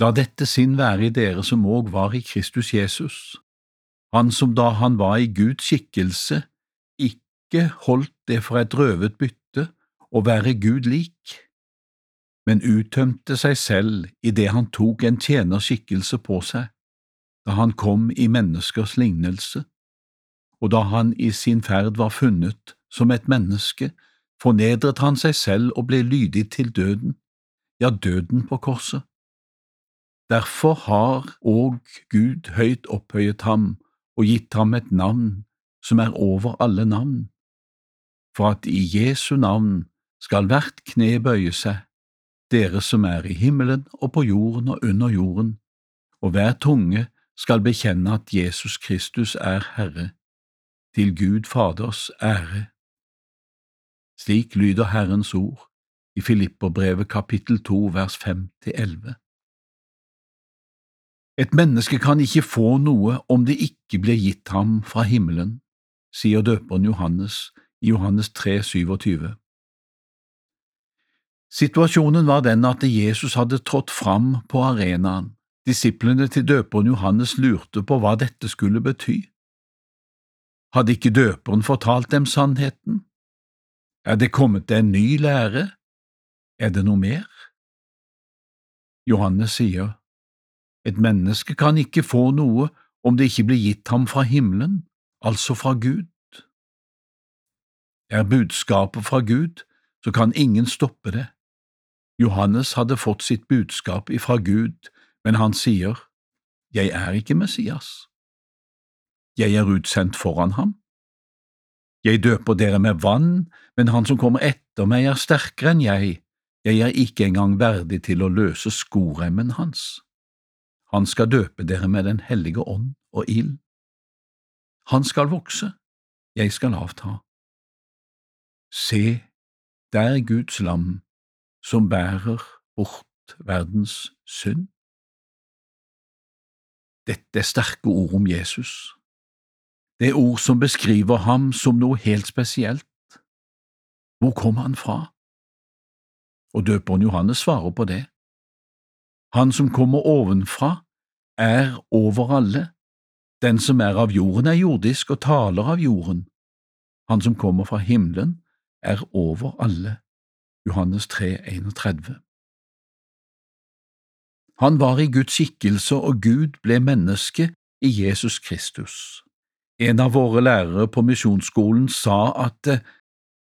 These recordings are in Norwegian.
La dette sinn være i dere som òg var i Kristus Jesus, han som da han var i Guds skikkelse, ikke holdt det for et røvet bytte å være Gud lik, men uttømte seg selv idet han tok en tjenerskikkelse på seg, da han kom i menneskers lignelse, og da han i sin ferd var funnet som et menneske, fornedret han seg selv og ble lydig til døden, ja, døden på korset. Derfor har òg Gud høyt opphøyet ham og gitt ham et navn som er over alle navn, for at i Jesu navn skal hvert kne bøye seg, dere som er i himmelen og på jorden og under jorden, og hver tunge skal bekjenne at Jesus Kristus er Herre, til Gud Faders ære. Slik lyder Herrens ord i Filipperbrevet kapittel 2 vers fem til elleve. Et menneske kan ikke få noe om det ikke blir gitt ham fra himmelen, sier døperen Johannes i Johannes 3, 27. Situasjonen var den at Jesus hadde trådt fram på arenaen. Disiplene til døperen Johannes lurte på hva dette skulle bety. Hadde ikke døperen fortalt dem sannheten? Er det kommet en ny lære? Er det noe mer? Johannes sier, et menneske kan ikke få noe om det ikke blir gitt ham fra himmelen, altså fra Gud. Er budskapet fra Gud, så kan ingen stoppe det. Johannes hadde fått sitt budskap ifra Gud, men han sier, Jeg er ikke Messias. Jeg er utsendt foran ham. Jeg døper dere med vann, men han som kommer etter meg er sterkere enn jeg, jeg er ikke engang verdig til å løse skoremmen hans. Han skal døpe dere med Den hellige ånd og ild. Han skal vokse, jeg skal avta. Se, der er Guds lam som bærer bort verdens synd. Dette er sterke ord om Jesus. Det er ord som beskriver ham som noe helt spesielt. Hvor kom han fra? Og døperen Johannes svarer på det. Han som kommer ovenfra, er over alle. Den som er av jorden, er jordisk og taler av jorden. Han som kommer fra himmelen, er over alle. Johannes 3, 31. Han var i Guds skikkelse, og Gud ble menneske i Jesus Kristus. En av våre lærere på misjonsskolen sa at eh,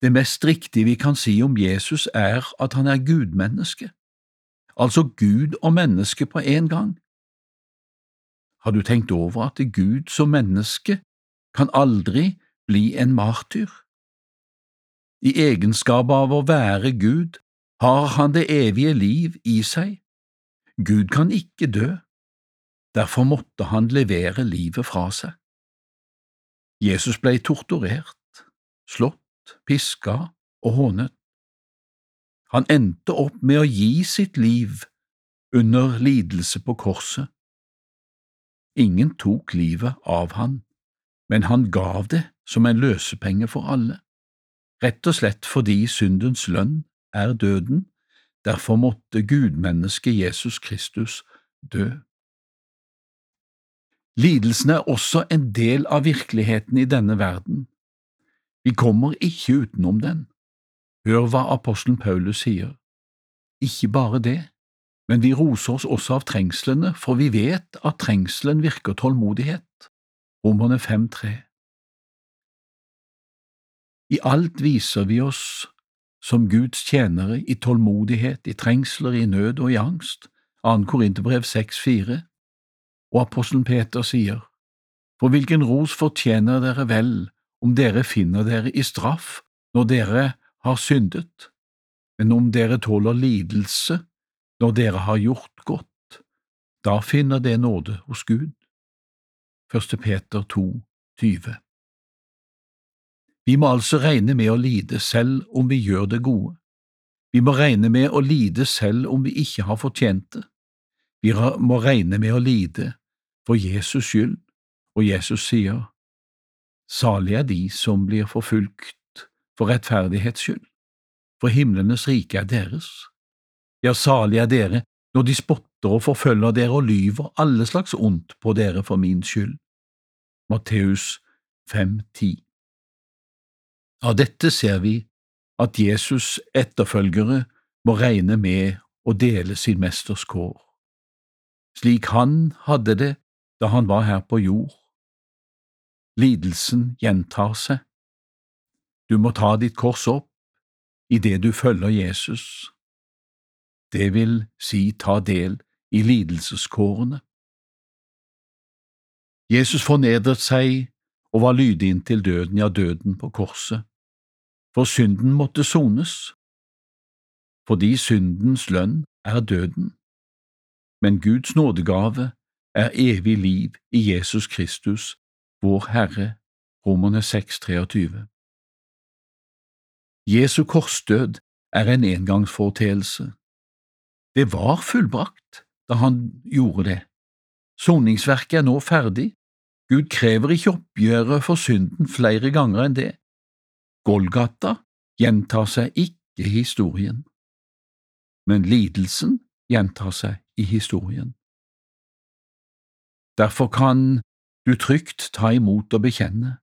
det mest riktige vi kan si om Jesus er at han er gudmenneske, altså Gud og menneske på en gang. Har du tenkt over at Gud som menneske kan aldri bli en martyr? I egenskap av å være Gud har han det evige liv i seg. Gud kan ikke dø, derfor måtte han levere livet fra seg. Jesus ble torturert, slått, piska og hånet. Han endte opp med å gi sitt liv under lidelse på korset. Ingen tok livet av han, men han gav det som en løsepenge for alle, rett og slett fordi syndens lønn er døden, derfor måtte gudmennesket Jesus Kristus dø. Lidelsen er også en del av virkeligheten i denne verden. Vi kommer ikke utenom den. Hør hva apostelen Paulus sier. Ikke bare det, men vi roser oss også av trengslene, for vi vet at trengselen virker tålmodighet. Romerne 5,3 I alt viser vi oss som Guds tjenere i tålmodighet, i trengsler, i nød og i angst. 2. Korinterbrev 6,4 og apostelen Peter sier, For hvilken ros fortjener dere vel om dere finner dere i straff når dere har syndet, men om dere tåler lidelse når dere har gjort godt, da finner det nåde hos Gud. 1. Peter 2, 20 Vi må altså regne med å lide selv om vi gjør det gode. Vi må regne med å lide selv om vi ikke har fortjent det. Vi må regne med å lide for Jesus skyld, og Jesus sier, Salig er de som blir forfulgt for rettferdighets skyld, for himlenes rike er deres. Ja, salig er dere når de spotter og forfølger dere og lyver alle slags ondt på dere for min skyld. Matteus 5,10 Av dette ser vi at Jesus' etterfølgere må regne med å dele sin mesters kår, slik han hadde det da han var her på jord. Lidelsen gjentar seg. Du må ta ditt kors opp idet du følger Jesus. Det vil si ta del i lidelseskårene. Jesus fornedret seg og var lydig inntil døden, ja, døden på korset, for synden måtte sones, fordi syndens lønn er døden, men Guds nådegave er evig liv i Jesus Kristus, vår Herre, Romerne 6,23. Jesu korsdød er en engangsforeteelse. Det var fullbrakt da han gjorde det. Soningsverket er nå ferdig. Gud krever ikke oppgjøret for synden flere ganger enn det. Golgata gjentar seg ikke i historien, men lidelsen gjentar seg i historien. Derfor kan du trygt ta imot og bekjenne.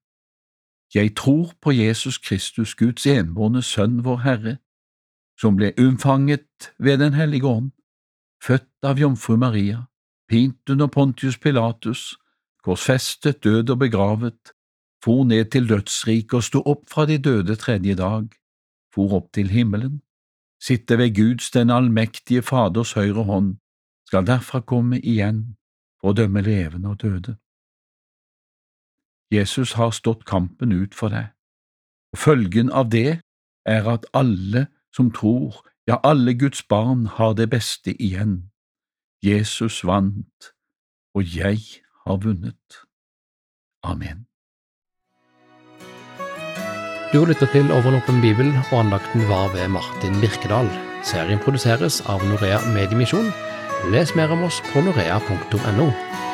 Jeg tror på Jesus Kristus, Guds enbårne Sønn, vår Herre, som ble unnfanget ved Den hellige ånd, født av jomfru Maria, pint under Pontius Pilatus, korsfestet, død og begravet, for ned til dødsriket og sto opp fra de døde tredje dag, for opp til himmelen, sitte ved Guds den allmektige Faders høyre hånd, skal derfra komme igjen å dømme levende og døde. Jesus har stått kampen ut for deg, og følgen av det er at alle som tror, ja, alle Guds barn har det beste igjen. Jesus vant, og jeg har vunnet. Amen. Du har lytta til Over bibel, og andakten var ved Martin Birkedal. Serien produseres av Norea Mediemisjon. Les mer om oss på norea.no.